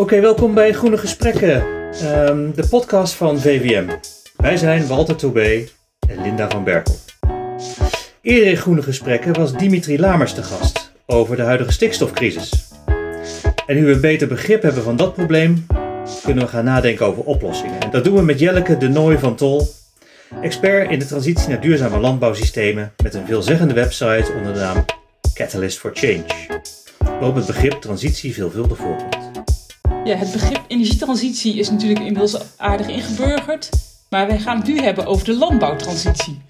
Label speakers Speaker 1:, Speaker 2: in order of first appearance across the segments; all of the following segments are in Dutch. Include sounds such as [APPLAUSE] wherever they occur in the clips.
Speaker 1: Oké, welkom bij Groene Gesprekken, ehm, de podcast van VWM. Wij zijn Walter Toubé en Linda van Berkel. Eerder in Groene Gesprekken was Dimitri Lamers te gast over de huidige stikstofcrisis. En nu we een beter begrip hebben van dat probleem, kunnen we gaan nadenken over oplossingen. En dat doen we met Jelleke de Nooy van Tol, expert in de transitie naar duurzame landbouwsystemen met een veelzeggende website onder de naam Catalyst for Change, waarop het begrip transitie veelvuldig voorkomt.
Speaker 2: Ja, het begrip energietransitie is natuurlijk inmiddels aardig ingeburgerd. Maar wij gaan het nu hebben over de landbouwtransitie.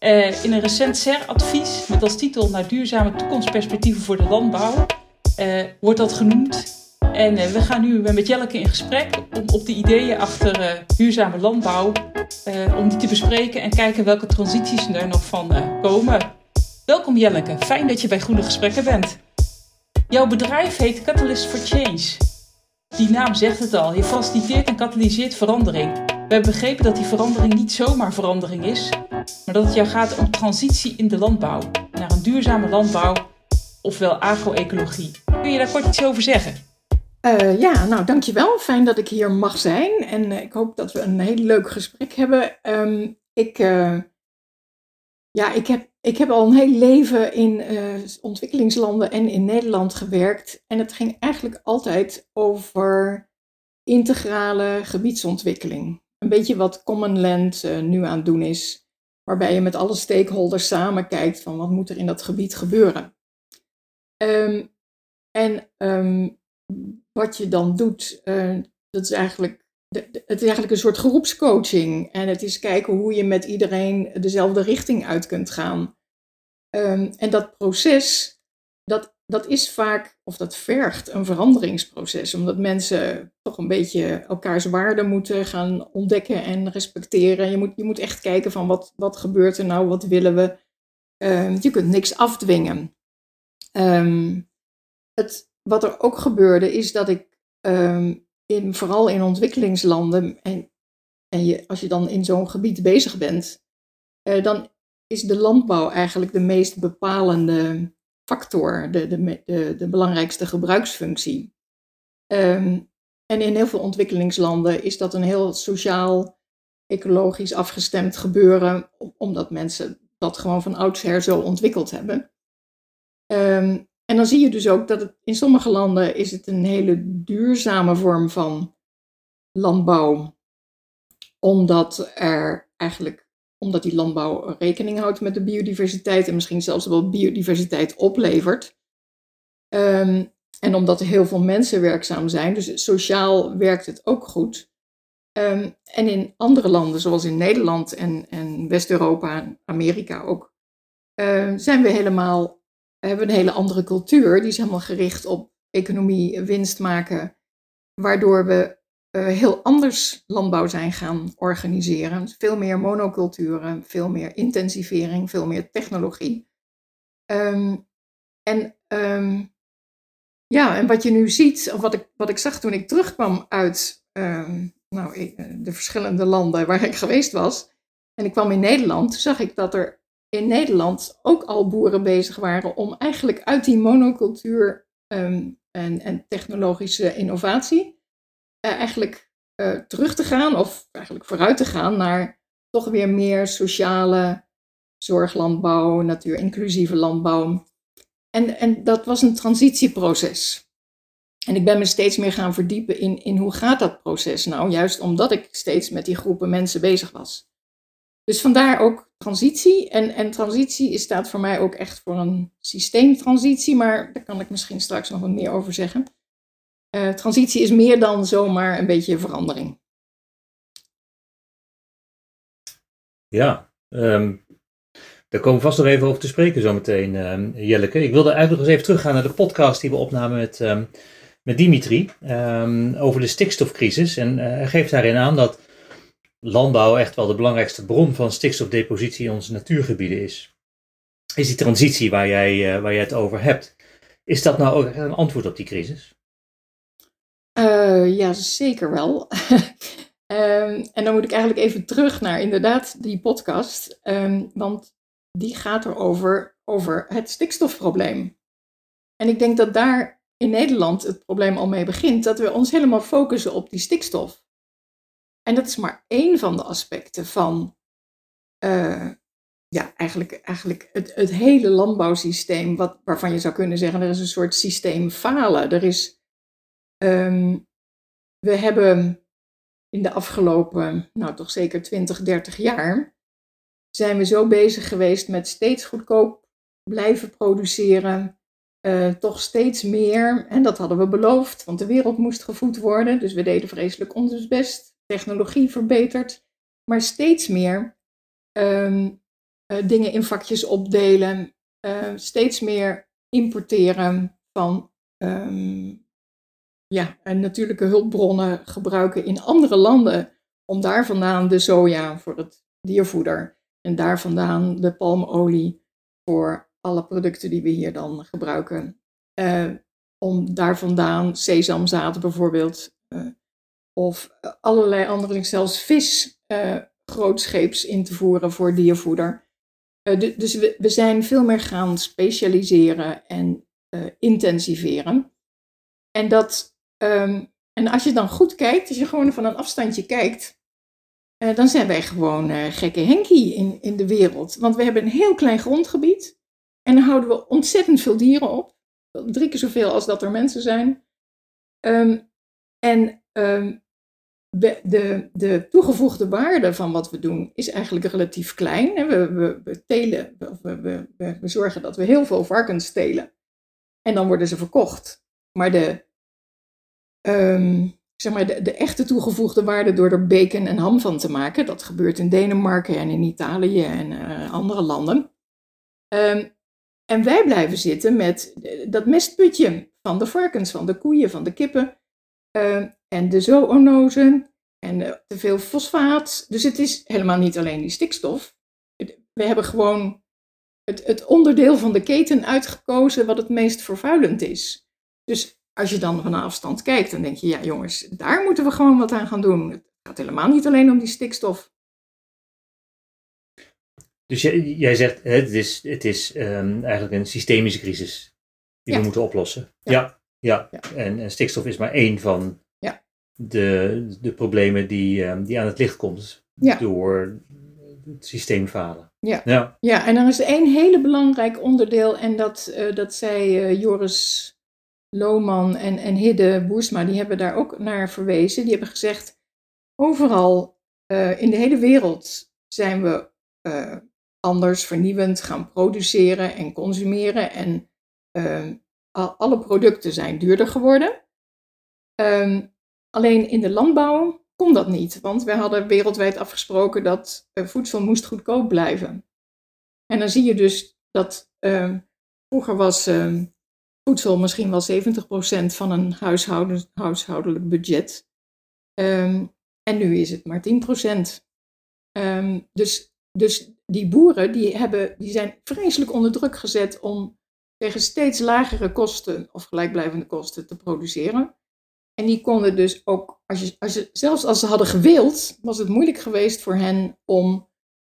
Speaker 2: Uh, in een recent CER-advies met als titel naar duurzame toekomstperspectieven voor de landbouw uh, wordt dat genoemd. En uh, we gaan nu met Jelleke in gesprek om op de ideeën achter duurzame landbouw, om die te bespreken en kijken welke transities er nog van komen. Welkom Jelleke, fijn dat je bij Groene Gesprekken bent. Jouw bedrijf heet Catalyst for Change. Die naam zegt het al, je faciliteert en katalyseert verandering. We hebben begrepen dat die verandering niet zomaar verandering is, maar dat het jou gaat om transitie in de landbouw, naar een duurzame landbouw, ofwel agroecologie. Kun je daar kort iets over zeggen?
Speaker 3: Uh, ja, nou dankjewel. Fijn dat ik hier mag zijn en uh, ik hoop dat we een heel leuk gesprek hebben. Um, ik, uh, ja, ik heb ik heb al een heel leven in uh, ontwikkelingslanden en in Nederland gewerkt. En het ging eigenlijk altijd over integrale gebiedsontwikkeling. Een beetje wat Common Land uh, nu aan het doen is. Waarbij je met alle stakeholders samen kijkt van wat moet er in dat gebied gebeuren. Um, en um, wat je dan doet, uh, dat is eigenlijk het is eigenlijk een soort groepscoaching. En het is kijken hoe je met iedereen dezelfde richting uit kunt gaan. Um, en dat proces, dat, dat is vaak, of dat vergt een veranderingsproces. Omdat mensen toch een beetje elkaars waarden moeten gaan ontdekken en respecteren. Je moet, je moet echt kijken van wat, wat gebeurt er nou, wat willen we. Um, je kunt niks afdwingen. Um, het, wat er ook gebeurde is dat ik in, vooral in ontwikkelingslanden, en, en je, als je dan in zo'n gebied bezig bent, uh, dan is de landbouw eigenlijk de meest bepalende factor, de, de, de, de belangrijkste gebruiksfunctie. Um, en in heel veel ontwikkelingslanden is dat een heel sociaal, ecologisch afgestemd gebeuren, omdat mensen dat gewoon van oudsher zo ontwikkeld hebben. Um, en dan zie je dus ook dat het in sommige landen is het een hele duurzame vorm van landbouw. Omdat er eigenlijk, omdat die landbouw rekening houdt met de biodiversiteit en misschien zelfs wel biodiversiteit oplevert. Um, en omdat er heel veel mensen werkzaam zijn, dus sociaal werkt het ook goed. Um, en in andere landen, zoals in Nederland en, en West-Europa en Amerika ook, uh, zijn we helemaal we hebben een hele andere cultuur. Die is helemaal gericht op economie, winst maken. Waardoor we uh, heel anders landbouw zijn gaan organiseren. Veel meer monoculturen, veel meer intensivering, veel meer technologie. Um, en, um, ja, en wat je nu ziet, of wat ik, wat ik zag toen ik terugkwam uit um, nou, eh, de verschillende landen waar ik geweest was. En ik kwam in Nederland, toen zag ik dat er in Nederland ook al boeren bezig waren om eigenlijk uit die monocultuur um, en, en, technologische innovatie uh, eigenlijk uh, terug te gaan, of eigenlijk vooruit te gaan naar toch weer meer sociale zorglandbouw, natuurinclusieve landbouw. En, en dat was een transitieproces. En ik ben me steeds meer gaan verdiepen in, in hoe gaat dat proces nou, juist omdat ik steeds met die groepen mensen bezig was. Dus vandaar ook transitie. En, en transitie staat voor mij ook echt voor een systeemtransitie, maar daar kan ik misschien straks nog wat meer over zeggen. Uh, transitie is meer dan zomaar een beetje verandering.
Speaker 1: Ja, um, daar komen we vast nog even over te spreken zometeen, uh, Jelleke. Ik wilde eigenlijk nog eens even teruggaan naar de podcast die we opnamen met, um, met Dimitri over de stikstofcrisis. En uh, hij geeft daarin aan dat landbouw echt wel de belangrijkste bron van stikstofdepositie in onze natuurgebieden is. Is die transitie waar jij, uh, waar jij het over hebt, is dat nou ook een antwoord op die crisis?
Speaker 3: Uh, ja, zeker wel. um, [LAUGHS] en dan moet ik eigenlijk even terug naar inderdaad die podcast, um, want die gaat erover over het stikstofprobleem. En ik denk dat daar in Nederland het probleem al mee begint, dat we ons helemaal focussen op die stikstof. En dat is maar één van de aspecten van uh, ja, eigenlijk, eigenlijk het, het hele landbouwsysteem, wat, waarvan je zou kunnen zeggen, er is een soort systeem falen. Er is, um, we hebben in de afgelopen, nou toch zeker 20, 30 jaar, zijn we zo bezig geweest met steeds goedkoop blijven produceren, uh, toch steeds meer. En dat hadden we beloofd, want de wereld moest gevoed worden. Dus we deden vreselijk ons best. Technologie verbeterd. Maar steeds meer um, uh, dingen in vakjes opdelen. Uh, steeds meer importeren van um, ja, natuurlijke hulpbronnen gebruiken in andere landen. Om daar vandaan de soja voor het diervoeder. En daar vandaan de palmolie voor alle producten die we hier dan gebruiken. Uh, om daar vandaan sesamzaad bijvoorbeeld. Uh, of allerlei andere, zelfs vis uh, in te voeren voor diervoeder. dus we, zijn veel meer gaan specialiseren en intensiveren. En, dat, um, en als je dan goed kijkt, als je gewoon van een afstandje kijkt, dan zijn wij gewoon gekke Henkie in, in de wereld. Want we hebben een heel klein grondgebied. En dan houden we ontzettend veel dieren op. Drie keer zoveel als dat er mensen zijn. Um, en um, de, de, de, toegevoegde waarde van wat we doen is eigenlijk relatief klein. We, we, we telen, we, we, we, zorgen dat we heel veel varkens telen. En dan worden ze verkocht. Maar de, um, zeg maar de, echte toegevoegde waarde door er bacon en ham van te maken, dat gebeurt in Denemarken en in Italië en uh, andere landen. Um, en wij blijven zitten met dat mestputje van de varkens, van de koeien, van de kippen. Uh, en de zoonozen en uh, te veel fosfaat. Dus het is helemaal niet alleen die stikstof. We hebben gewoon het, het onderdeel van de keten uitgekozen wat het meest vervuilend is. Dus als je dan van afstand kijkt, dan denk je, ja jongens, daar moeten we gewoon wat aan gaan doen. Het gaat helemaal niet alleen om die stikstof.
Speaker 1: Dus jij, jij zegt, het is, het is um, eigenlijk een systemische crisis die
Speaker 3: ja.
Speaker 1: we moeten oplossen. Ja, ja. ja. En, en, stikstof is maar één van. De, de problemen die, um, die aan het licht komt door het systeemfalen.
Speaker 3: Ja. Ja. ja, en er is één hele belangrijk onderdeel en dat, uh, dat zei uh, Joris Lohman en, en Hidde Boersma, die hebben daar ook naar verwezen. Die hebben gezegd, overal uh, in de hele wereld zijn we anders vernieuwend gaan produceren en consumeren. En uh, alle producten zijn duurder geworden. Um, alleen in de landbouw kon dat niet, want we hadden wereldwijd afgesproken dat uh, voedsel moest goedkoop blijven. En dan zie je dus dat uh, vroeger was ehm, voedsel misschien wel 70% van een huishoudelijk budget. Um, en nu is het maar 10%. dus, dus die boeren die hebben, die zijn vreselijk onder druk gezet om tegen steeds lagere kosten of gelijkblijvende kosten te produceren. En die konden dus ook, als je, als zelfs als ze hadden gewild, was het moeilijk geweest voor hen om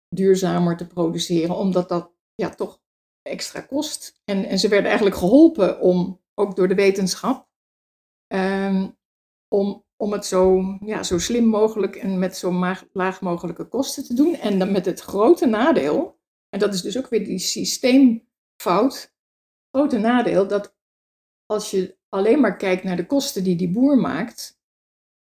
Speaker 3: duurzamer te produceren, omdat dat ja, toch extra kost. En, en ze werden eigenlijk geholpen om, ook door de wetenschap, um, om om het zo, ja, zo slim mogelijk en met zo laag mogelijke kosten te doen. En dan met het grote nadeel, en dat is dus ook weer die systeemfout, grote nadeel dat als je alleen maar kijkt naar de kosten die die boer maakt,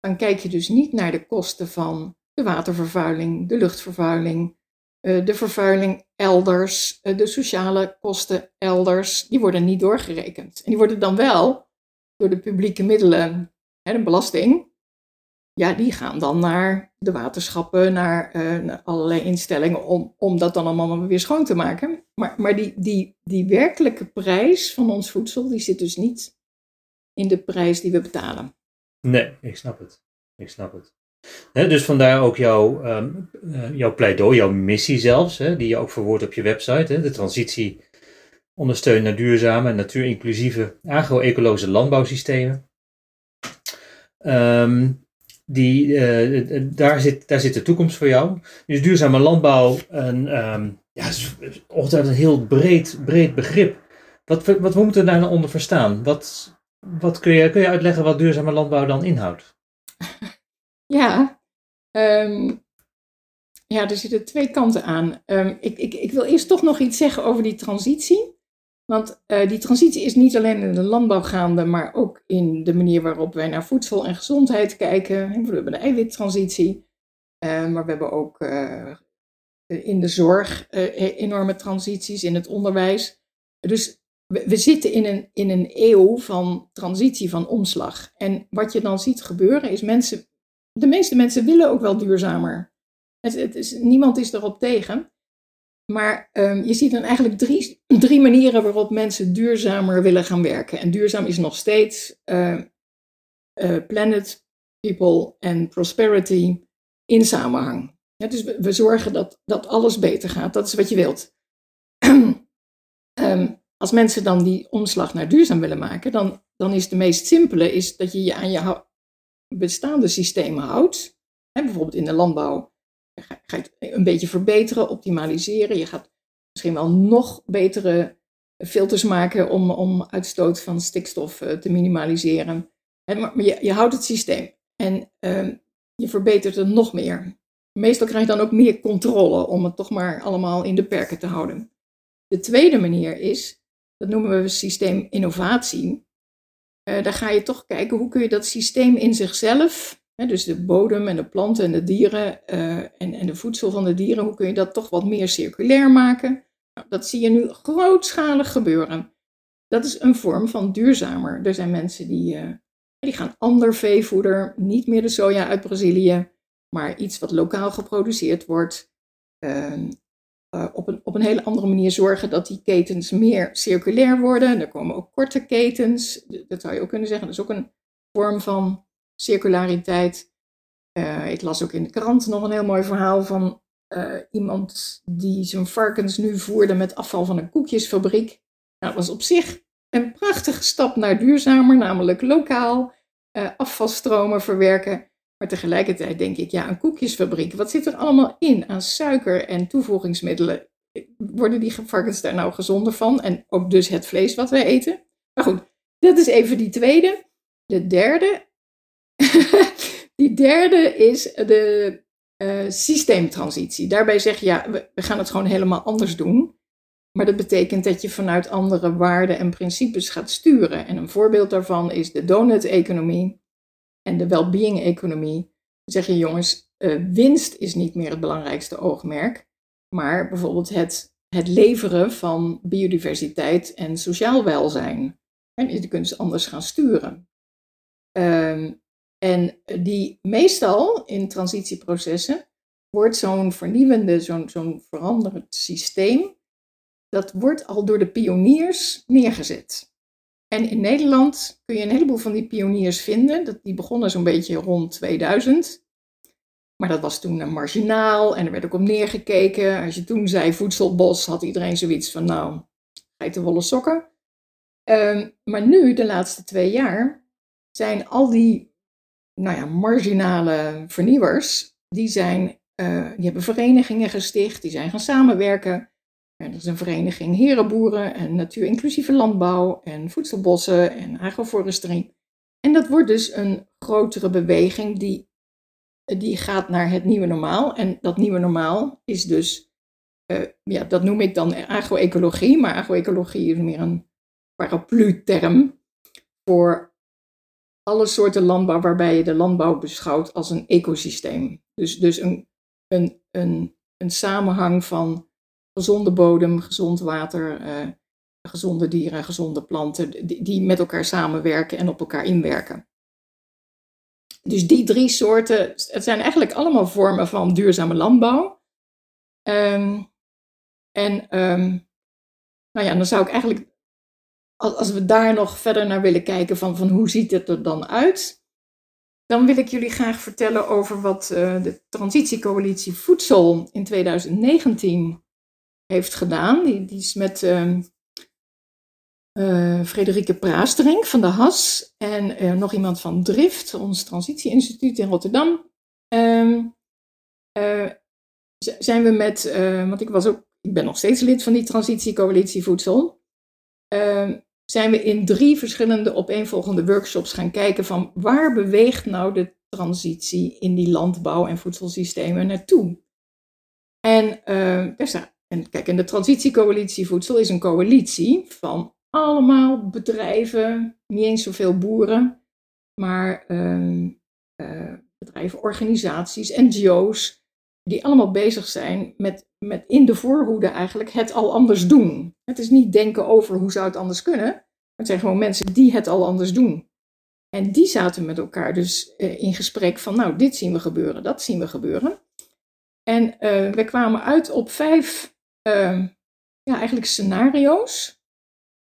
Speaker 3: dan kijk je dus niet naar de kosten van de watervervuiling, de luchtvervuiling, eh, de vervuiling elders, eh, de sociale kosten elders. Die worden niet doorgerekend. En die worden dan wel door de publieke middelen de belasting, ja, die gaan dan naar de waterschappen, naar, naar, allerlei instellingen om, om dat dan allemaal weer schoon te maken. Maar, maar die, die, die werkelijke prijs van ons voedsel, die zit dus niet in de prijs die we betalen.
Speaker 1: Nee, ik snap het. Ik snap het. dus vandaar ook jouw, um, jouw pleidooi, jouw missie zelfs, die je ook verwoordt op je website. de transitie ondersteunen naar duurzame en natuurinclusieve agro-ecologische landbouwsystemen. Um, die, uh, daar, zit, daar zit de toekomst voor jou. Dus duurzame landbouw een, um, ja, is altijd een heel breed, breed begrip. Wat, wat, wat moeten we daar nou onder verstaan? Wat, wat kun, je, kun je uitleggen wat duurzame landbouw dan inhoudt? [LAUGHS]
Speaker 3: Ja, ehm, ja, er zitten twee kanten aan. Ehm, ik, ik, ik wil eerst toch nog iets zeggen over die transitie. Want uh, die transitie is niet alleen in de landbouw gaande, maar ook in de manier waarop wij naar voedsel en gezondheid kijken. We hebben de eiwittransitie, uh, maar we hebben ook uh, in de zorg enorme transities, in het onderwijs. Dus we, zitten in een, in een eeuw van transitie, van omslag. En wat je dan ziet gebeuren is mensen, de meeste mensen willen ook wel duurzamer. Het, het is, niemand is erop tegen. Maar um, je ziet dan eigenlijk drie, drie manieren waarop mensen duurzamer willen gaan werken. En duurzaam is nog steeds uh, uh, planet, people en prosperity in samenhang. Dus we, we, zorgen dat, dat alles beter gaat. Dat is wat je wilt. um, [CLEARS THROAT] als mensen dan die omslag naar duurzaam willen maken, dan, dan is de meest simpele is dat je je aan je bestaande systemen houdt. Hè, bijvoorbeeld in de landbouw ga, je het een beetje verbeteren, optimaliseren. Je gaat misschien wel nog betere filters maken om, om uitstoot van stikstof uh, te minimaliseren. En, maar je, je, houdt het systeem en uh, je verbetert het nog meer. Meestal krijg je dan ook meer controle om het toch maar allemaal in de perken te houden. De tweede manier is, dat noemen we systeem innovatie. Uh, daar ga je toch kijken hoe kun je dat systeem in zichzelf dus de bodem en de planten en de dieren uh, en, en de voedsel van de dieren, hoe kun je dat toch wat meer circulair maken? Nou, dat zie je nu grootschalig gebeuren. Dat is een vorm van duurzamer. Er zijn mensen die, uh, die gaan ander veevoeder, niet meer de soja uit Brazilië, maar iets wat lokaal geproduceerd wordt. Uh, op, een, op een hele andere manier zorgen dat die ketens meer circulair worden. Er komen ook korte ketens, dat zou je ook kunnen zeggen. Dat is ook een vorm van circulariteit. Uh, ik las ook in de krant nog een heel mooi verhaal van uh, iemand die zijn varkens nu voerde met afval van een koekjesfabriek. Nou, dat was op zich een prachtige stap naar duurzamer, namelijk lokaal uh, afvalstromen verwerken. Maar tegelijkertijd denk ik, ja, een koekjesfabriek, wat zit er allemaal in aan suiker en toevoegingsmiddelen? Worden die varkens daar nou gezonder van? En ook dus het vlees wat wij eten? Maar goed, dat is even die tweede. De derde, [LAUGHS] die derde is de uh, systeemtransitie. Daarbij zeg je, ja, we, gaan het gewoon helemaal anders doen. Maar dat betekent dat je vanuit andere waarden en principes gaat sturen. En een voorbeeld daarvan is de donut-economie en de well-being-economie. Dan zeg je, jongens, uh, winst is niet meer het belangrijkste oogmerk. Maar bijvoorbeeld het, het leveren van biodiversiteit en sociaal welzijn. En je kunt ze anders gaan sturen. Um, en die meestal in transitieprocessen wordt zo'n vernieuwende, zo'n zo'n veranderend systeem, dat wordt al door de pioniers neergezet. En in Nederland kun je een heleboel van die pioniers vinden. Dat, die begonnen zo'n beetje rond 2000. Maar dat was toen een marginaal en er werd ook op neergekeken. Als je toen zei voedselbos, had iedereen zoiets van, nou, geitenwolle sokken. Um, maar nu, de laatste twee jaar, zijn al die nou ja, marginale vernieuwers, die, zijn, uh, die hebben verenigingen gesticht, die zijn gaan samenwerken. Er is een vereniging herenboeren en natuur-inclusieve landbouw en voedselbossen en agroforesterie. En dat wordt dus een grotere beweging die, die gaat naar het nieuwe normaal. En dat nieuwe normaal is dus, uh, ja, dat noem ik dan agroecologie, maar agroecologie is meer een paraplu-term voor alle soorten landbouw waarbij je de landbouw beschouwt als een ecosysteem. Dus, dus een, een, een, een samenhang van gezonde bodem, gezond water, uh, gezonde dieren, gezonde planten, die met elkaar samenwerken en op elkaar inwerken. Dus die drie soorten, het zijn eigenlijk allemaal vormen van duurzame landbouw. Um, en um, nou ja, dan zou ik eigenlijk als we daar nog verder naar willen kijken van, van hoe ziet het er dan uit, dan wil ik jullie graag vertellen over wat uh, de Transitiecoalitie Voedsel in 2019 heeft gedaan. Die, die is met uh, uh, Frederike Praastering van de HAS en nog iemand van Drift, ons Transitieinstituut in Rotterdam. Ehm, zijn we met, want ik was ook, ik ben nog steeds lid van die Transitiecoalitie Voedsel. Ehm, zijn we in drie verschillende opeenvolgende workshops gaan kijken van waar beweegt nou de transitie in die landbouw- en voedselsystemen naartoe. En, uh, en kijk, en de transitiecoalitie voedsel is een coalitie van allemaal bedrijven, niet eens zoveel boeren, maar uh, uh, bedrijven, organisaties, NGO's, die allemaal bezig zijn met, met in de voorhoede eigenlijk het al anders doen. Het is niet denken over hoe zou het anders kunnen, het zijn gewoon mensen die het al anders doen. En die zaten met elkaar dus uh, in gesprek van, nou, dit zien we gebeuren, dat zien we gebeuren. En uh, we kwamen uit op vijf, uh, ja, eigenlijk scenario's.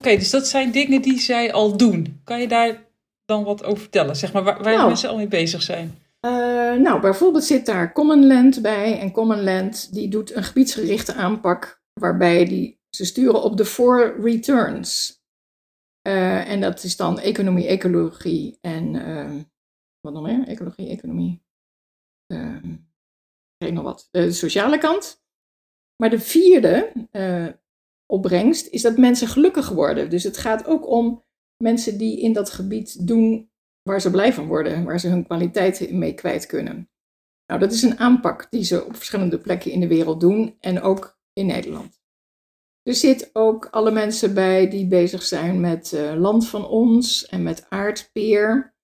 Speaker 2: Oké, okay, dus dat zijn dingen die zij al doen. Kan je daar dan wat over vertellen? Zeg maar, waar, waar nou, mensen al mee bezig zijn?
Speaker 3: Uh, nou, bijvoorbeeld zit daar Common Land bij. En Common Land die doet een gebiedsgerichte aanpak waarbij die, ze sturen op de four returns. Uh, en dat is dan economie, ecologie en uh, wat nog meer? Ecologie, economie. ik weet nog wat. De sociale kant. Maar de vierde opbrengst is dat mensen gelukkig worden. Dus het gaat ook om mensen die in dat gebied doen waar ze blij van worden, waar ze hun kwaliteit mee kwijt kunnen. Nou, dat is een aanpak die ze op verschillende plekken in de wereld doen en ook in Nederland. Er zit ook alle mensen bij die bezig zijn met uh, Land van Ons en met Aardpeer,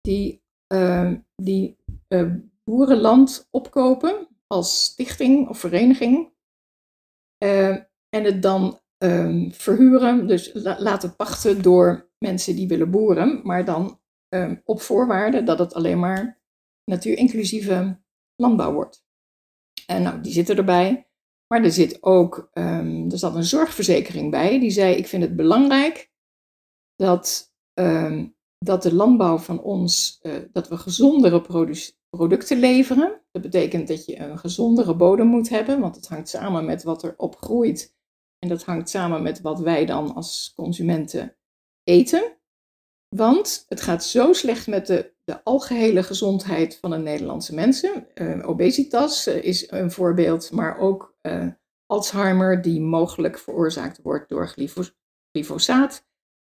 Speaker 3: die, uh, die uh, boerenland opkopen als stichting of vereniging. En het dan ehm, verhuren, dus la laten pachten door mensen die willen boeren, maar dan um, op voorwaarde dat het alleen maar natuurinclusieve landbouw wordt. En nou, die zitten erbij. Maar er zit ook, um, er zat een zorgverzekering bij, die zei: Ik vind het belangrijk dat, dat de landbouw van ons, uh, dat we gezondere producten leveren. Dat betekent dat je een gezondere bodem moet hebben, want het hangt samen met wat er op groeit. En dat hangt samen met wat wij dan als consumenten eten. Want het gaat zo slecht met de, de algehele gezondheid van de Nederlandse mensen. Uh, obesitas uh, is een voorbeeld, maar ook uh, Alzheimer, die mogelijk veroorzaakt wordt door glyfos glyfosaat.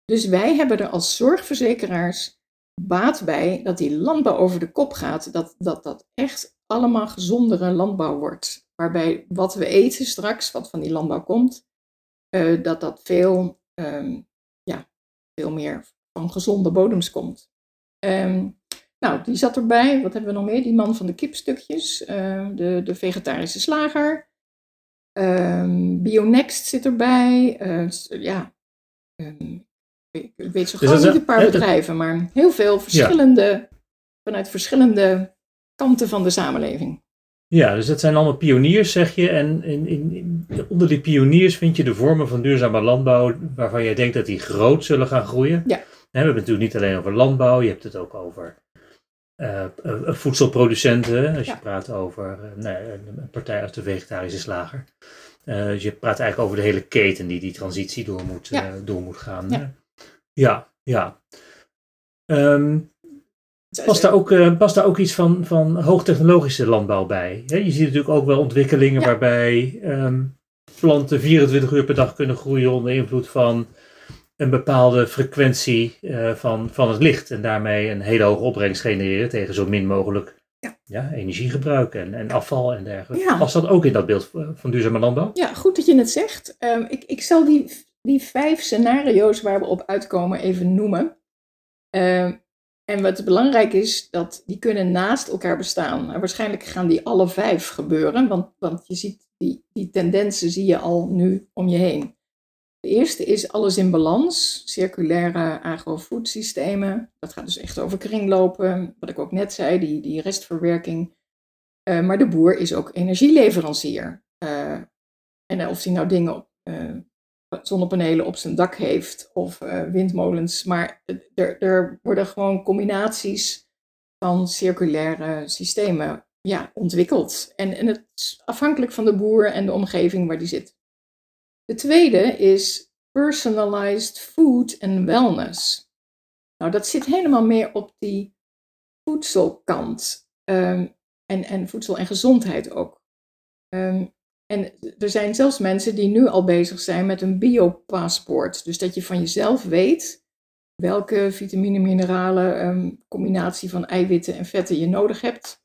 Speaker 3: Dus wij hebben er als zorgverzekeraars baat bij dat die landbouw over de kop gaat. Dat dat, dat echt allemaal gezondere landbouw wordt. Waarbij wat we eten straks, wat van die landbouw komt, dat dat veel, um, ja, veel meer van gezonde bodems komt. Um, nou, die zat erbij. Wat hebben we nog meer? Die man van de kipstukjes. Uh, de, de vegetarische slager. Um, Bionext zit erbij. Uh, ja, ik weet zo dus gewoon niet een paar bedrijven, maar heel veel verschillende, ja. vanuit verschillende kanten van de samenleving.
Speaker 1: Ja, dus dat zijn allemaal pioniers, zeg je. En in, in, onder die pioniers vind je de vormen van duurzame landbouw waarvan jij denkt dat die groot zullen gaan groeien.
Speaker 3: Ja.
Speaker 1: We hebben het natuurlijk niet alleen over landbouw, je hebt het ook over uh, voedselproducenten. Als je praat over uh, nee, een partij als de vegetarische slager. Uh, dus je praat eigenlijk over de hele keten die die transitie door moet, ja. door moet gaan. Ja, ja. ja. Um, past, daar ook, past daar ook iets van, van hoogtechnologische landbouw bij? Je ziet natuurlijk ook wel ontwikkelingen waarbij um, planten 24 uur per dag kunnen groeien onder invloed van een bepaalde frequentie uh, van, van het licht. En daarmee een hele hoge opbrengst genereren tegen zo min mogelijk ja. Ja, energiegebruik en, en afval en dergelijke. Ja. Past dat ook in dat beeld van duurzame landbouw?
Speaker 3: Ja, goed dat je het zegt. Um, ik, ik zal die, die vijf scenario's waar we op uitkomen even noemen. Um, en wat belangrijk is, dat die kunnen naast elkaar bestaan. En waarschijnlijk gaan die alle vijf gebeuren, want, want je ziet die, die tendensen zie je al nu om je heen. De eerste is alles in balans, circulaire agrofoodsystemen. Dat gaat dus echt over kringlopen, wat ik ook net zei, die, die restverwerking. Uh, maar de boer is ook energieleverancier. Uh, en of hij nou dingen op, uh, zonnepanelen op zijn dak heeft of windmolens. Maar er, er worden gewoon combinaties van circulaire systemen ja, ontwikkeld. En, en het is afhankelijk van de boer en de omgeving waar die zit. De tweede is personalized food and wellness. Nou, dat zit helemaal meer op die voedselkant. Um, en, en voedsel en gezondheid ook. Um, En er zijn zelfs mensen die nu al bezig zijn met een biopaspoort. Dus dat je van jezelf weet welke vitamine, mineralen, um, combinatie van eiwitten en vetten je nodig hebt.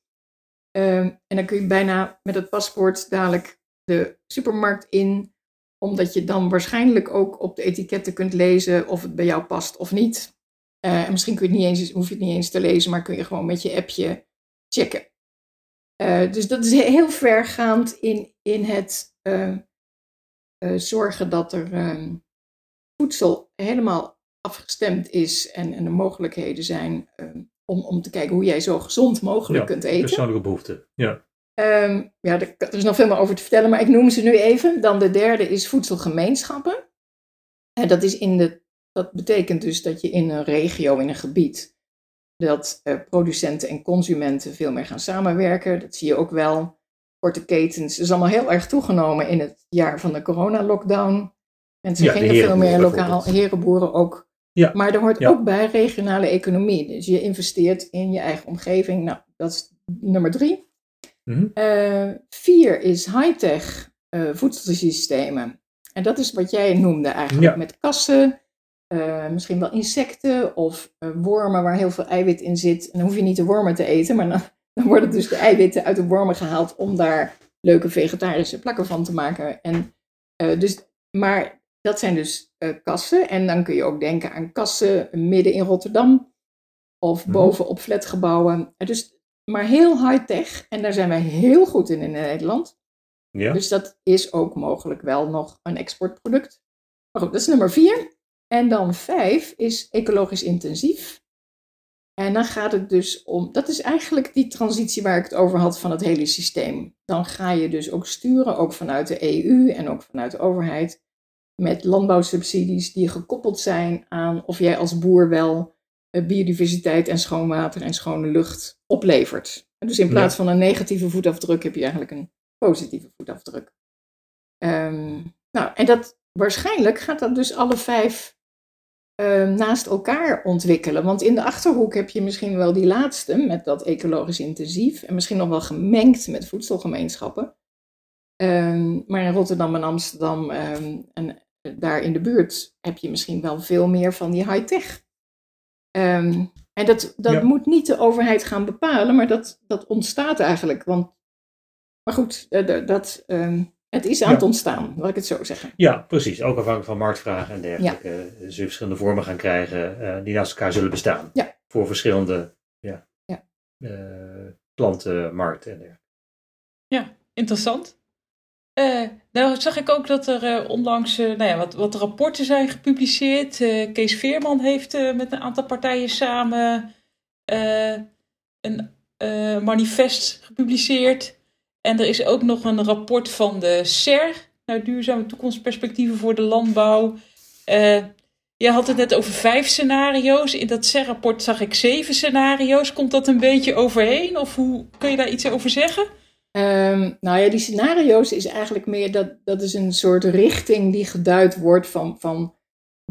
Speaker 3: Um, en dan kun je bijna met het paspoort dadelijk de supermarkt in, omdat je dan waarschijnlijk ook op de etiketten kunt lezen of het bij jou past of niet. Uh, en misschien kun je niet eens, hoef je het niet eens te lezen, maar kun je gewoon met je appje checken. Uh, dus dat is [LAUGHS] heel vergaand in, in het uh, zorgen dat er ehm, voedsel helemaal afgestemd is en, en er mogelijkheden zijn ehm, om, om te kijken hoe jij zo gezond mogelijk kunt eten.
Speaker 1: Persoonlijke behoeften, ja.
Speaker 3: Um, ja, er, er, is nog veel meer over te vertellen, maar ik noem ze nu even. Dan de derde is voedselgemeenschappen. En dat, is in de, dat betekent dus dat je in een regio, in een gebied, dat uh, producenten en consumenten veel meer gaan samenwerken. Dat zie je ook wel. Korte ketens is allemaal heel erg toegenomen in het jaar van de corona-lockdown. Mensen ja, gingen veel meer lokaal, herenboeren ook ja. Maar er hoort ook bij regionale economie. Dus je investeert in je eigen omgeving. Nou, dat is nummer drie. Mm vier is high-tech uh, voedselsystemen. En dat is wat jij noemde eigenlijk met kassen. Uh, misschien wel insecten of wormen waar heel veel eiwit in zit. En dan hoef je niet de wormen te eten, maar dan, [LAUGHS] dan worden dus de eiwitten uit de wormen gehaald om daar leuke vegetarische plakken van te maken. En, dus, maar dat zijn dus kassen. En dan kun je ook denken aan kassen midden in Rotterdam. Of mm bovenop flatgebouwen. Dus, maar heel high-tech. En daar zijn wij heel goed in in Nederland. Ja. Dus dat is ook mogelijk wel nog een exportproduct. Maar goed, dat is nummer vier. En dan vijf is ecologisch intensief. En dan gaat het dus om, dat is eigenlijk die transitie waar ik het over had van het hele systeem. Dan ga je dus ook sturen, ook vanuit de EU en ook vanuit de overheid, met landbouwsubsidies die gekoppeld zijn aan of jij als boer wel eh, biodiversiteit en schoon water en schone lucht oplevert. Dus in plaats van een negatieve voetafdruk heb je eigenlijk een positieve voetafdruk. Um, nou, en dat waarschijnlijk gaat dat dus alle vijf uh, naast elkaar ontwikkelen. Want in de achterhoek heb je misschien wel die laatste met dat ecologisch intensief en misschien nog wel gemengd met voedselgemeenschappen. Um, maar in Rotterdam en Amsterdam um, en daar in de buurt heb je misschien wel veel meer van die high-tech. Um, en dat, dat moet niet de overheid gaan bepalen, maar dat, dat ontstaat eigenlijk. Want, maar goed, dat, dat um, het is aan het ontstaan, laat ik het zo zeggen.
Speaker 1: Ja, precies. Ook afhankelijk van marktvragen en dergelijke. Ja. Eh, zullen verschillende vormen gaan krijgen uh, die naast elkaar zullen bestaan.
Speaker 3: Ja.
Speaker 1: Voor verschillende ja, ja. Uh, plantenmarkten en dergelijke.
Speaker 2: Ja, interessant. Uh, nou zag ik ook dat er uh, onlangs uh, nou ja, wat, wat rapporten zijn gepubliceerd. Kees Veerman heeft met een aantal partijen samen een manifest gepubliceerd. En er is ook nog een rapport van de SER, naar duurzame toekomstperspectieven voor de landbouw. je had het net over vijf scenario's. In dat SER-rapport zag ik zeven scenario's. Komt dat een beetje overheen? Of hoe kun je daar iets over zeggen?
Speaker 3: Um, nou ja, die scenario's is eigenlijk meer dat, dat is een soort richting die geduid wordt van, van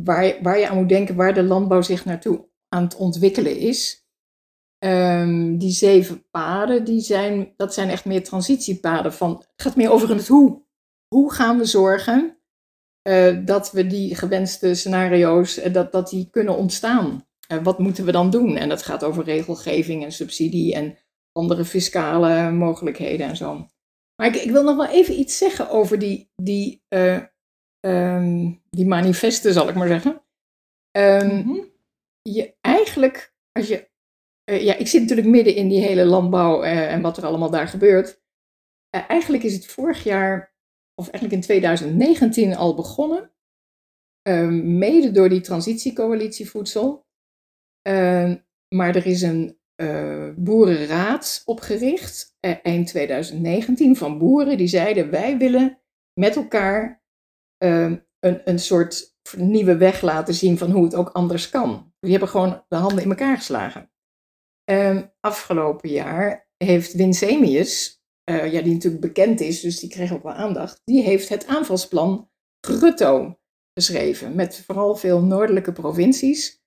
Speaker 3: waar, waar je aan moet denken, waar de landbouw zich naartoe aan het ontwikkelen is. Um, die zeven paden, die zijn, dat zijn echt meer transitiepaden. Van, het gaat meer over het hoe. Hoe gaan we zorgen uh, dat we die gewenste scenario's, uh, dat, dat die kunnen ontstaan? Uh, wat moeten we dan doen? En dat gaat over regelgeving en subsidie en andere fiscale mogelijkheden en zo. Maar ik, ik wil nog wel even iets zeggen over die, die, uh, um, die manifesten, zal ik maar zeggen. Um, mm -hmm. je, eigenlijk, als je. Uh, ja, ik zit natuurlijk midden in die hele landbouw uh, en wat er allemaal daar gebeurt. eigenlijk is het vorig jaar, of eigenlijk in 2019 al begonnen. Ehm, mede door die transitiecoalitie voedsel. maar er is een boerenraad opgericht, eind 2019, van boeren die zeiden: wij willen met elkaar uh, een, een soort nieuwe weg laten zien van hoe het ook anders kan. Die hebben gewoon de handen in elkaar geslagen. Ehm, afgelopen jaar heeft Winsemius, uh, ja, die natuurlijk bekend is, dus die kreeg ook wel aandacht, die heeft het aanvalsplan Grutto geschreven, met vooral veel noordelijke provincies,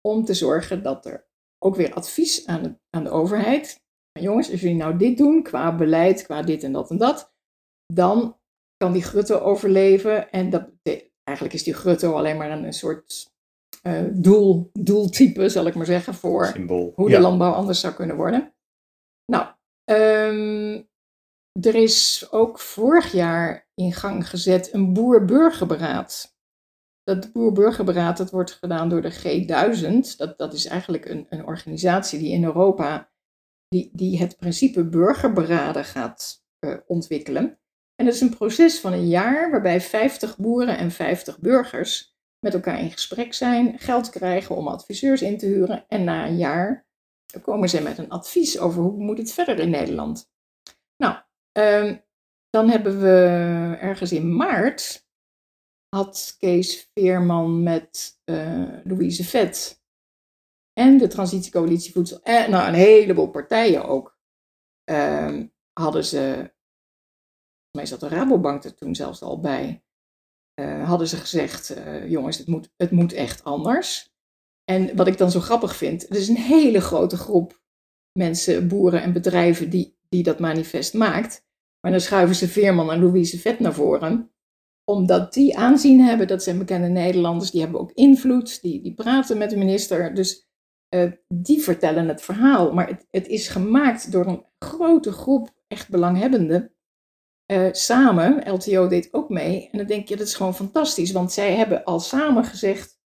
Speaker 3: om te zorgen dat er ook weer advies aan de, aan de overheid. Jongens, als jullie nou dit doen qua beleid, qua dit en dat en dat, dan kan die grutto overleven. En dat, eigenlijk is die grutto alleen maar een soort uh, doel, doeltype, zal ik maar zeggen, voor
Speaker 1: Symbool.
Speaker 3: hoe de landbouw anders zou kunnen worden. Nou, ehm, er is ook vorig jaar in gang gezet een boer-burgerberaad. Dat boer-burgerberaad dat wordt gedaan door de G1000. Dat, dat is eigenlijk een, een organisatie die in Europa die, die het principe burgerberaden gaat uh, ontwikkelen. En dat is een proces van een jaar waarbij 50 boeren en 50 burgers met elkaar in gesprek zijn, geld krijgen om adviseurs in te huren en na een jaar komen ze met een advies over hoe moet het verder in Nederland. Nou, um, dan hebben we ergens in maart had Kees Veerman met uh, Louise Vet en de Transitiecoalitie Voedsel en nou, een heleboel partijen ook, um, hadden ze mij zat de Rabobank er toen zelfs al bij, uh, hadden ze gezegd, uh, jongens, het moet, het moet echt anders. En wat ik dan zo grappig vind, het is een hele grote groep mensen, boeren en bedrijven die, die dat manifest maakt. Maar dan schuiven ze Veerman en Louise Vet naar voren, omdat die aanzien hebben, dat zijn bekende Nederlanders, die hebben ook invloed, die, die praten met de minister. Dus uh, die vertellen het verhaal. Maar het, het is gemaakt door een grote groep echt belanghebbenden uh, samen, LTO deed ook mee. En dan denk je, dat is gewoon fantastisch, want zij hebben al samen gezegd,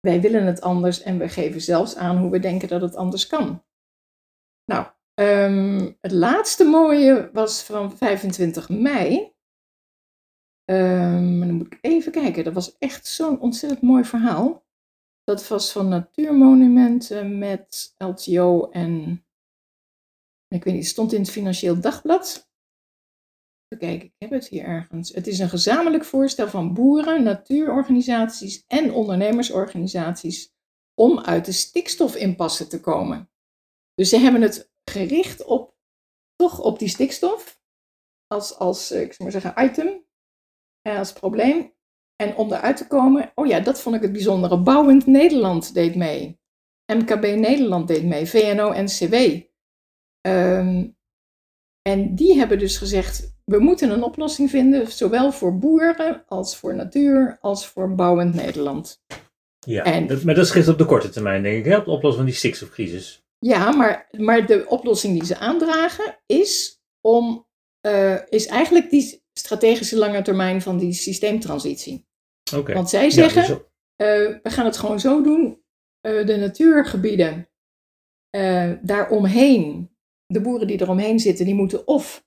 Speaker 3: wij willen het anders en we geven zelfs aan hoe we denken dat het anders kan. Nou, um, het laatste mooie was van 25 mei. Um, dan moet ik even kijken, dat was echt zo'n ontzettend mooi verhaal. Dat was van Natuurmonumenten met LTO en, ik weet niet, het stond in het Financieel Dagblad. Kijk, ik heb het hier ergens. Het is een gezamenlijk voorstel van boeren, natuurorganisaties en ondernemersorganisaties om uit de stikstofimpasse te komen. Dus ze hebben het gericht op, toch op die stikstof, als, als ik zou maar zeggen, item, als probleem. En om eruit te komen, oh ja, dat vond ik het bijzondere. Bouwend Nederland deed mee. MKB Nederland deed mee, VNO-NCW. Um, ehm, en die hebben dus gezegd, we moeten een oplossing vinden, zowel voor boeren als voor natuur als voor bouwend Nederland.
Speaker 1: Ja, en, dat, maar dat schrift op de korte termijn, denk ik, hè? op de oplossing van die stikstofcrisis.
Speaker 3: Ja, maar, maar de oplossing die ze aandragen is, om, uh, is eigenlijk die strategische lange termijn van die systeemtransitie.
Speaker 1: Okay.
Speaker 3: Want zij zeggen, ja, dus... uh, we gaan het gewoon zo doen, uh, de natuurgebieden daaromheen, de boeren die eromheen zitten, die moeten of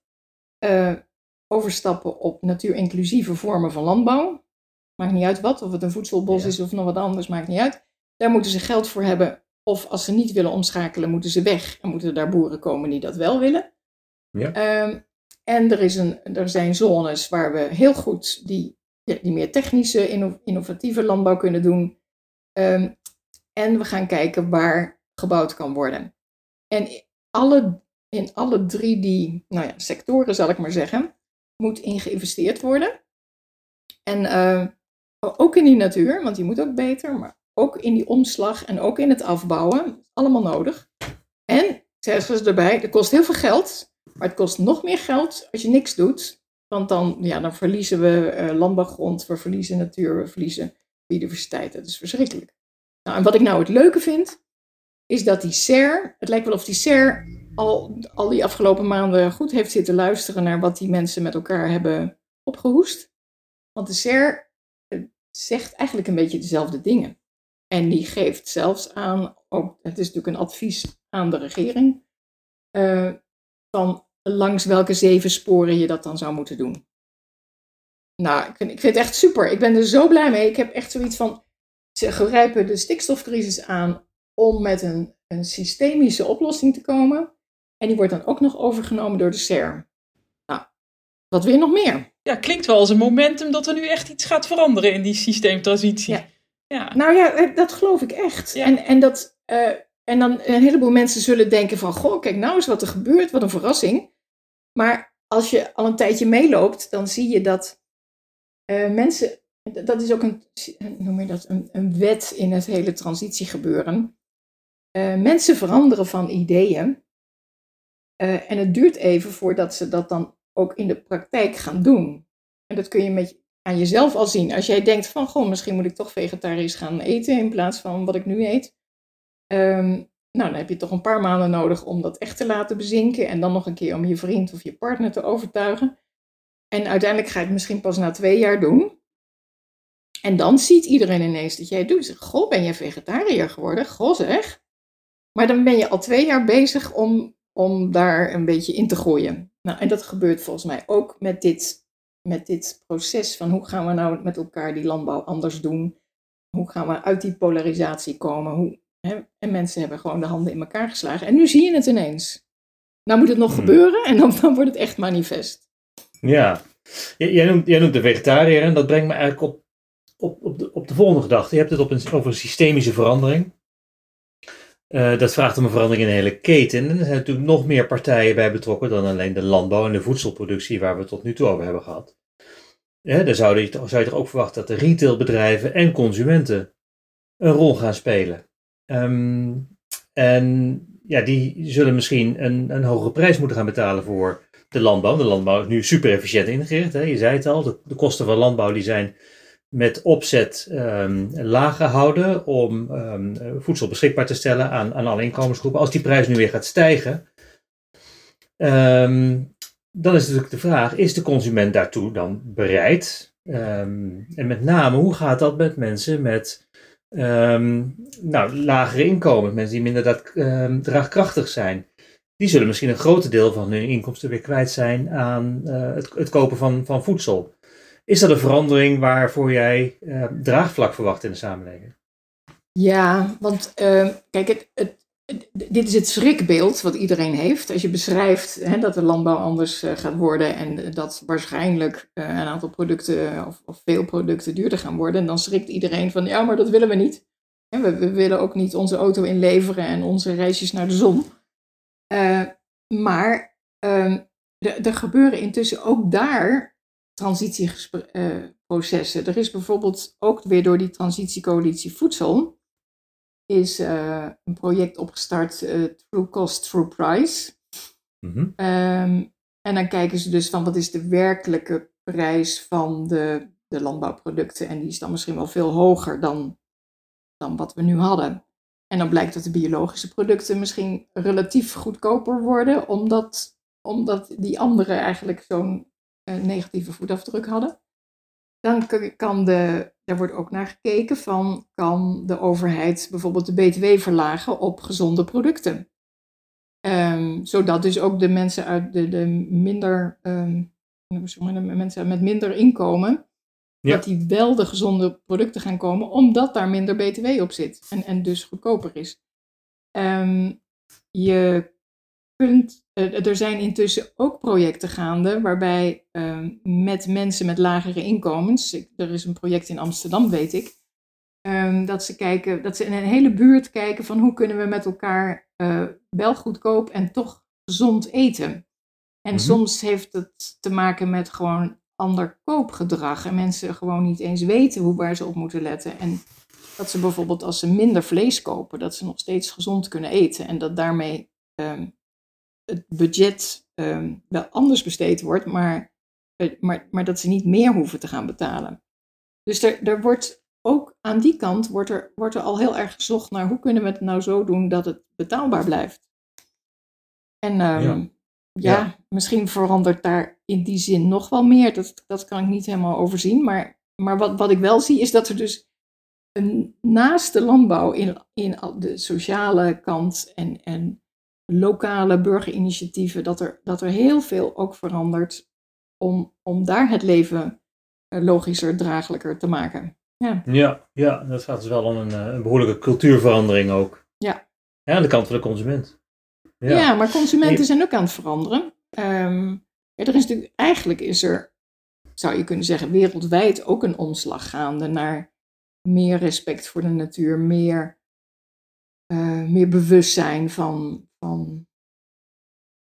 Speaker 3: overstappen op natuurinclusieve vormen van landbouw. Maakt niet uit wat, of het een voedselbos is of nog wat anders, maakt niet uit. Daar moeten ze geld voor hebben. Of als ze niet willen omschakelen, moeten ze weg en moeten daar boeren komen die dat wel willen.
Speaker 1: Ja.
Speaker 3: Um, en er, is een, er zijn zones waar we heel goed die, die meer technische, innovatieve landbouw kunnen doen. Um, en we gaan kijken waar gebouwd kan worden. En alle, in alle drie die nou ja, sectoren, zal ik maar zeggen, moet in geïnvesteerd worden. En uh, ook in die natuur, want die moet ook beter, maar ook in die omslag en ook in het afbouwen. Allemaal nodig. En, zeggen ze erbij, het kost heel veel geld, maar het kost nog meer geld als je niks doet. Want dan, ja, dan verliezen we uh, landbouwgrond, we verliezen natuur, we verliezen biodiversiteit. Dat is verschrikkelijk. Nou, en wat ik nou het leuke vind, is dat die SER, het lijkt wel of die SER al, al die afgelopen maanden goed heeft zitten luisteren naar wat die mensen met elkaar hebben opgehoest. Want de SER eh, zegt eigenlijk een beetje dezelfde dingen. En die geeft zelfs aan, ook, het is natuurlijk een advies aan de regering, uh, van langs welke zeven sporen je dat dan zou moeten doen. Nou, ik vind, ik vind het echt super. Ik ben er zo blij mee. Ik heb echt zoiets van, ze grijpen de stikstofcrisis aan om met een, een systemische oplossing te komen. En die wordt dan ook nog overgenomen door de SER. Nou, wat wil je nog meer?
Speaker 2: Ja, klinkt wel als een momentum dat er nu echt iets gaat veranderen in die systeemtransitie.
Speaker 3: Ja. ja. Nou ja, eh, dat geloof ik echt. Ja. En, en, dat, uh, en dan een heleboel mensen zullen denken van, goh, kijk nou eens wat er gebeurt, wat een verrassing. Maar als je al een tijdje meeloopt, dan zie je dat uh, mensen, dat is ook een, noem je dat, een, een wet in het hele transitiegebeuren. Uh, mensen veranderen van ideeën uh, en het duurt even voordat ze dat dan ook in de praktijk gaan doen. En dat kun je met, aan jezelf al zien. Als jij denkt van, goh, misschien moet ik toch vegetarisch gaan eten in plaats van wat ik nu eet. Ehm, nou, dan heb je toch een paar maanden nodig om dat echt te laten bezinken. En dan nog een keer om je vriend of je partner te overtuigen. En uiteindelijk ga je het misschien pas na twee jaar doen. En dan ziet iedereen ineens dat jij doet. Goh, ben je vegetariër geworden? Goh zeg. Maar dan ben je al twee jaar bezig om, om daar een beetje in te gooien. Nou, en dat gebeurt volgens mij ook met dit, met dit proces van hoe gaan we nou met elkaar die landbouw anders doen? Hoe gaan we uit die polarisatie komen? Hoe, hè? En mensen hebben gewoon de handen in elkaar geslagen. En nu zie je het ineens. Nou moet het nog
Speaker 1: Hmm.
Speaker 3: gebeuren en dan, dan wordt het echt manifest.
Speaker 1: Ja, jij noemt, jij noemt de vegetariër en dat brengt me eigenlijk op, op, op, de, op de volgende gedachte. Je hebt het op een, over een systemische verandering. Eh, dat vraagt om een verandering in de hele keten. En er zijn natuurlijk nog meer partijen bij betrokken dan alleen de landbouw en de voedselproductie waar we het tot nu toe over hebben gehad. Ja, daar zou je, toch- zou je toch ook verwachten dat de retailbedrijven en consumenten een rol gaan spelen. Ehm, en ja, die zullen misschien een, een hogere prijs moeten gaan betalen voor de landbouw. De landbouw is nu super efficiënt ingericht. Hè? Je zei het al, de, de kosten van landbouw die zijn met opzet ehm, laag om ehm, eh, voedsel beschikbaar te stellen aan, aan alle inkomensgroepen. Als die prijs nu weer gaat stijgen, ehm, dan is natuurlijk de vraag, is de consument daartoe dan bereid? En met name, hoe gaat dat met mensen met nou, lagere inkomen, mensen die minder dat, draagkrachtig zijn? die zullen misschien een groot deel van hun inkomsten weer kwijt zijn aan eh, het, het kopen van, van voedsel. Is dat een verandering waarvoor jij eh, draagvlak verwacht in de samenleving?
Speaker 3: Ja, want eh, kijk, het, het, dit is het schrikbeeld wat iedereen heeft. Als je beschrijft hè, dat de landbouw anders eh, gaat worden en dat waarschijnlijk een aantal producten of, of veel producten duurder gaan worden, dan schrikt iedereen van ja, maar dat willen we niet. We, we willen ook niet onze auto inleveren en onze reisjes naar de zon. Maar ehm, er gebeuren intussen ook daar transitieprocessen. er is bijvoorbeeld ook weer door die transitiecoalitie voedsel is eh, een project opgestart, eh, Through Cost, Through Price.
Speaker 1: Mhm.
Speaker 3: Ehm, en dan kijken ze dus van wat is de werkelijke prijs van de, de landbouwproducten. En die is dan misschien wel veel hoger dan, dan wat we nu hadden. En dan blijkt dat de biologische producten misschien relatief goedkoper worden, omdat, omdat die andere eigenlijk zo'n eh, negatieve voetafdruk hadden. Dan kan de, daar wordt ook naar gekeken van, kan de overheid bijvoorbeeld de BTW verlagen op gezonde producten? Ehm, zodat dus ook de mensen uit de, de minder, ehm, de mensen met minder inkomen,
Speaker 1: Ja.
Speaker 3: dat die wel de gezonde producten gaan komen, omdat daar minder BTW op zit en, en dus goedkoper is. Ehm, je kunt, eh, er zijn intussen ook projecten gaande waarbij ehm, met mensen met lagere inkomens, ik- er is een project in Amsterdam, weet ik, ehm, dat ze kijken, dat ze in een hele buurt kijken van hoe kunnen we met elkaar eh, wel goedkoop en toch gezond eten. En
Speaker 1: Mhm.
Speaker 3: soms heeft het te maken met gewoon ander koopgedrag en mensen gewoon niet eens weten hoe waar ze op moeten letten. En dat ze bijvoorbeeld als ze minder vlees kopen, dat ze nog steeds gezond kunnen eten en dat daarmee ehm, het budget ehm, wel anders besteed wordt, maar, eh, maar, maar dat ze niet meer hoeven te gaan betalen. Dus er, er wordt ook aan die kant wordt er, wordt er al heel erg gezocht naar hoe kunnen we het nou zo doen dat het betaalbaar blijft. En ehm,
Speaker 1: Ja.
Speaker 3: ja.
Speaker 1: Ja.
Speaker 3: misschien verandert daar in die zin nog wel meer. Dat, dat kan ik niet helemaal overzien. Maar, maar wat, wat ik wel zie is dat er dus een, naast de landbouw in, in de sociale kant en, en lokale burgerinitiatieven, dat er, dat er heel veel ook verandert om, om daar het leven eh, logischer, draaglijker te maken. Ja,
Speaker 1: Ja, ja, dat gaat dus wel om een, eh, een behoorlijke cultuurverandering ook.
Speaker 3: Ja.
Speaker 1: Ja, aan de kant van de consument.
Speaker 3: ja. maar consumenten zijn ook aan het veranderen. Ehm, ja, er is natuurlijk, eigenlijk is er, zou je kunnen zeggen, wereldwijd ook een omslag gaande naar meer respect voor de natuur, meer, eh, meer bewustzijn van, van,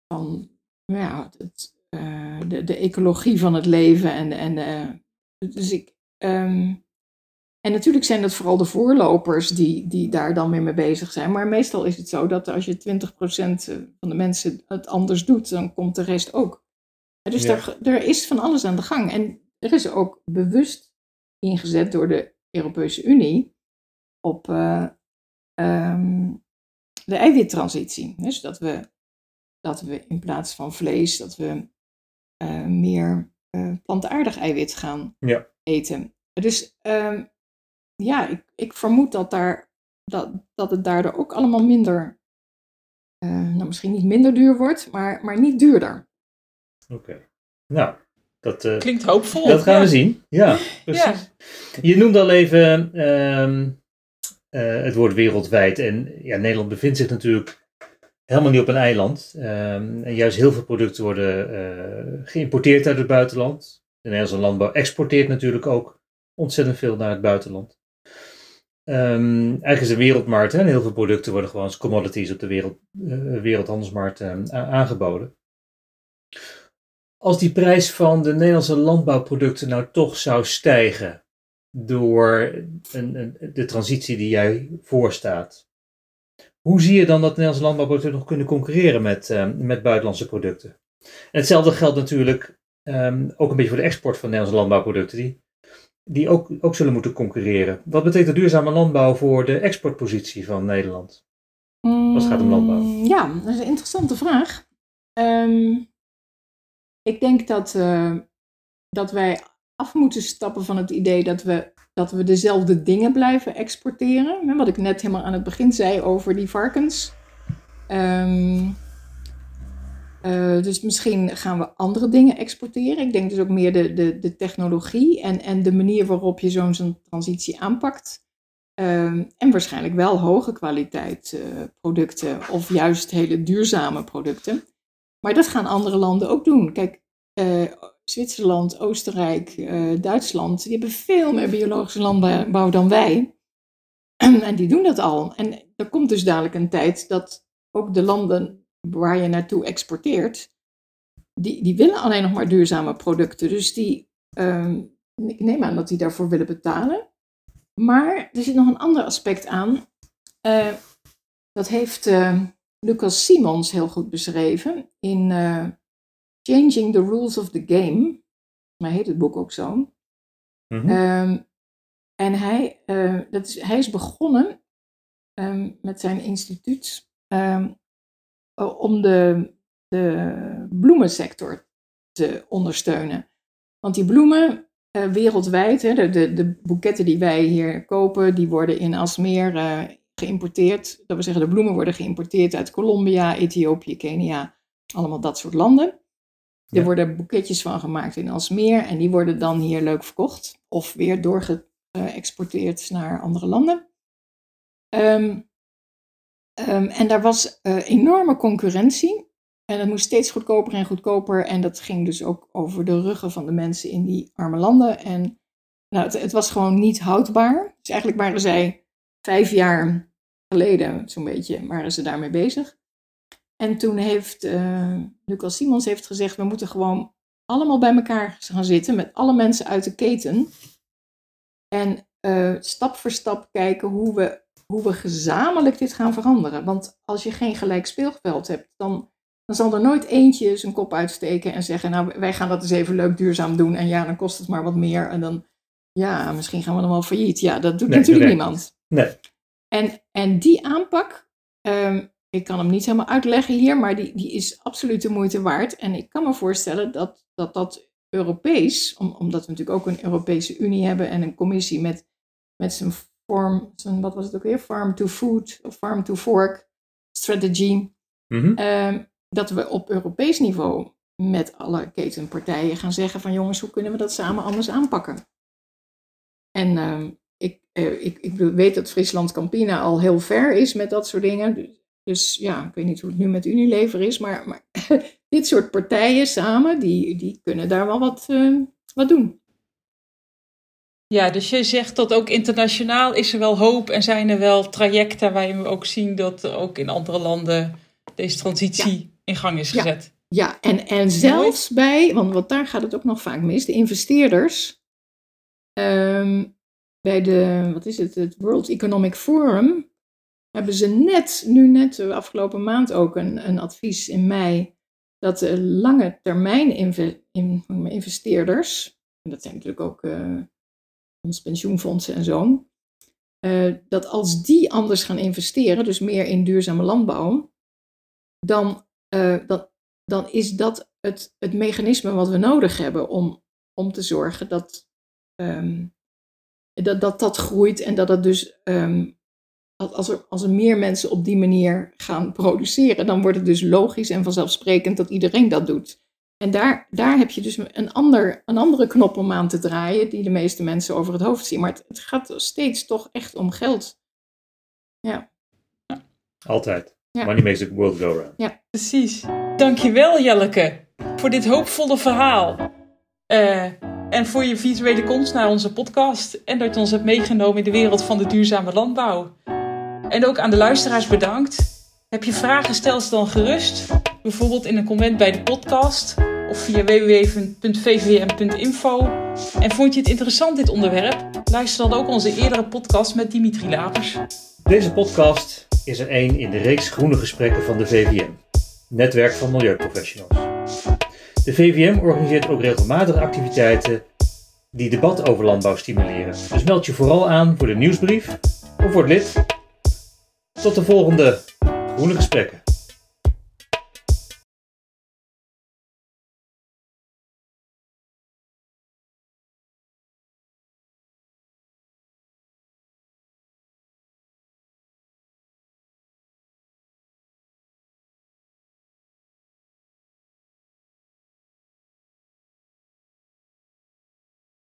Speaker 3: van ja, het, eh, de, de ecologie van het leven. En, en, eh, dus ik, ehm, en natuurlijk zijn dat vooral de voorlopers die, die daar dan weer mee bezig zijn. Maar meestal is het zo dat als je 20% van de mensen het anders doet, dan komt de rest ook. Dus
Speaker 1: Ja.
Speaker 3: er, er is van alles aan de gang. En er is ook bewust ingezet door de Europese Unie op uh, um, de eiwittransitie. Dus dat we, dat we in plaats van vlees, dat we uh, meer uh, plantaardig eiwit gaan
Speaker 1: ja.
Speaker 3: eten. Dus um, ja, ik, ik vermoed dat, daar, dat, dat het daardoor ook allemaal minder, nou misschien niet minder duur wordt, maar, maar niet duurder.
Speaker 1: Oké. Nou, dat, uh,
Speaker 2: Klinkt hoopvol.
Speaker 1: Dat gaan
Speaker 2: ja.
Speaker 1: we zien. Ja, [LAUGHS] precies. Ja. Je noemde al even um, uh, het woord wereldwijd. En ja, Nederland bevindt zich natuurlijk helemaal niet op een eiland. Um, en juist heel veel producten worden uh, geïmporteerd uit het buitenland. De Nederlandse landbouw exporteert natuurlijk ook ontzettend veel naar het buitenland. Um, eigenlijk is de wereldmarkt, hè, en heel veel producten worden gewoon als commodities op de wereld, wereldhandelsmarkt aangeboden. Als die prijs van de Nederlandse landbouwproducten nou toch zou stijgen door een, de transitie die jij voorstaat, hoe zie je dan dat Nederlandse landbouwproducten nog kunnen concurreren met, um, met buitenlandse producten? En hetzelfde geldt natuurlijk um, ook een beetje voor de export van Nederlandse landbouwproducten, die, die ook, ook zullen moeten concurreren. Wat betekent duurzame landbouw voor de exportpositie van Nederland? Als het gaat om landbouw.
Speaker 3: Ja, dat is een interessante vraag. Um, ik denk dat, uh, dat wij moeten stappen van het idee dat we, dat we dezelfde dingen blijven exporteren. Wat ik net helemaal aan het begin zei over die varkens. Um, uh, dus misschien gaan we andere dingen exporteren. Ik denk dus ook meer de, de, de technologie en, en de manier waarop je zo'n zo'n transitie aanpakt. Um, en waarschijnlijk wel hoge kwaliteit uh, producten of juist hele duurzame producten. Maar dat gaan andere landen ook doen. Kijk, uh, Zwitserland, Oostenrijk, uh, Duitsland, die hebben veel meer biologische landbouw dan wij. [CLEARS THROAT] en die doen dat al. En er komt dus dadelijk een tijd dat ook de landen waar je naartoe exporteert, die, die willen alleen nog maar duurzame producten. Dus die, ik neem aan dat die daarvoor willen betalen. Maar er zit nog een ander aspect aan. Uh, dat heeft Lucas Simons heel goed beschreven in Changing the Rules of the Game. Maar heet het boek ook zo.
Speaker 1: Mhm.
Speaker 3: Um, en hij, uh, dat is, hij is begonnen um, met zijn instituut um, om de, de bloemensector te ondersteunen. Want die bloemen uh, wereldwijd, hè, de, de, de boeketten die wij hier kopen, die worden in Asmeer uh, geïmporteerd. Dat wil zeggen, de bloemen worden geïmporteerd uit Colombia, Ethiopië, Kenia, allemaal dat soort landen. Er
Speaker 1: Ja.
Speaker 3: worden boeketjes van gemaakt in Alsmeer en die worden dan hier leuk verkocht of weer doorgeëxporteerd naar andere landen. Ehm, ehm, en daar was eh, enorme concurrentie en het moest steeds goedkoper en goedkoper en dat ging dus ook over de ruggen van de mensen in die arme landen. En nou, het, het was gewoon niet houdbaar. Dus eigenlijk waren zij vijf jaar geleden, zo'n beetje, waren ze daarmee bezig. En toen heeft uh, Lucas Simons heeft gezegd, we moeten gewoon allemaal bij elkaar gaan zitten met alle mensen uit de keten. En uh, stap voor stap kijken hoe we, hoe we gezamenlijk dit gaan veranderen. Want als je geen gelijk speelveld hebt, dan, dan zal er nooit eentje zijn kop uitsteken en zeggen, nou wij gaan dat eens even leuk duurzaam doen. En ja, dan kost het maar wat meer. En dan, ja, misschien gaan we dan wel failliet. Ja, dat doet
Speaker 1: Nee,
Speaker 3: natuurlijk niemand.
Speaker 1: Nee.
Speaker 3: En, en die aanpak, um, ik kan hem niet helemaal uitleggen hier, maar die, die is absoluut de moeite waard. En ik kan me voorstellen dat dat, dat Europees, om, omdat we natuurlijk ook een Europese Unie hebben en een commissie met, met zijn vorm, zijn, wat was het ook weer, Farm to Food of Farm to Fork strategy,
Speaker 1: Mhm.
Speaker 3: um, dat we op Europees niveau met alle ketenpartijen gaan zeggen van jongens, hoe kunnen we dat samen anders aanpakken? En um, ik, uh, ik, ik weet dat Friesland Campina al heel ver is met dat soort dingen. Dus, dus ja, ik weet niet hoe het nu met Unilever is, maar, maar [LAUGHS] dit soort partijen samen, die, die kunnen daar wel wat, uh, wat doen.
Speaker 2: Ja, dus je zegt dat ook internationaal is er wel hoop en zijn er wel trajecten waarin we ook zien dat ook in andere landen deze transitie ja. in gang is gezet.
Speaker 3: Ja, ja. en, en zelfs bij, want, want daar gaat het ook nog vaak mis, de investeerders. Um, bij de, wat is het, het World Economic Forum hebben ze net, nu net de afgelopen maand ook een, een advies in mei, dat de lange termijn inve, in, investeerders, en dat zijn natuurlijk ook uh, ons pensioenfondsen en zo, uh, dat als die anders gaan investeren, dus meer in duurzame landbouw, dan, uh, dat, dan is dat het, het mechanisme wat we nodig hebben om, om te zorgen dat, um, dat, dat dat groeit en dat het dus um, als er, als er meer mensen op die manier gaan produceren, dan wordt het dus logisch en vanzelfsprekend dat iedereen dat doet. En daar, daar heb je dus een, ander, een andere knop om aan te draaien, die de meeste mensen over het hoofd zien. Maar het, het gaat steeds toch echt om geld. Ja.
Speaker 1: Altijd. Ja. Money makes the world go round.
Speaker 2: Ja, precies. Dankjewel Jelleke voor dit hoopvolle verhaal. Uh, en voor je visuele komst naar onze podcast. En dat je ons hebt meegenomen in de wereld van de duurzame landbouw. En ook aan de luisteraars bedankt. Heb je vragen, stel ze dan gerust. Bijvoorbeeld in een comment bij de podcast of via www.vvm.info. En vond je het interessant dit onderwerp? Luister dan ook onze eerdere podcast met Dimitri Lapers.
Speaker 1: Deze podcast is er één in de reeks groene gesprekken van de VVM, Netwerk van Milieuprofessionals. De VVM organiseert ook regelmatig activiteiten die debat over landbouw stimuleren. Dus meld je vooral aan voor de nieuwsbrief of het lid tot de volgende Groene Gesprekken.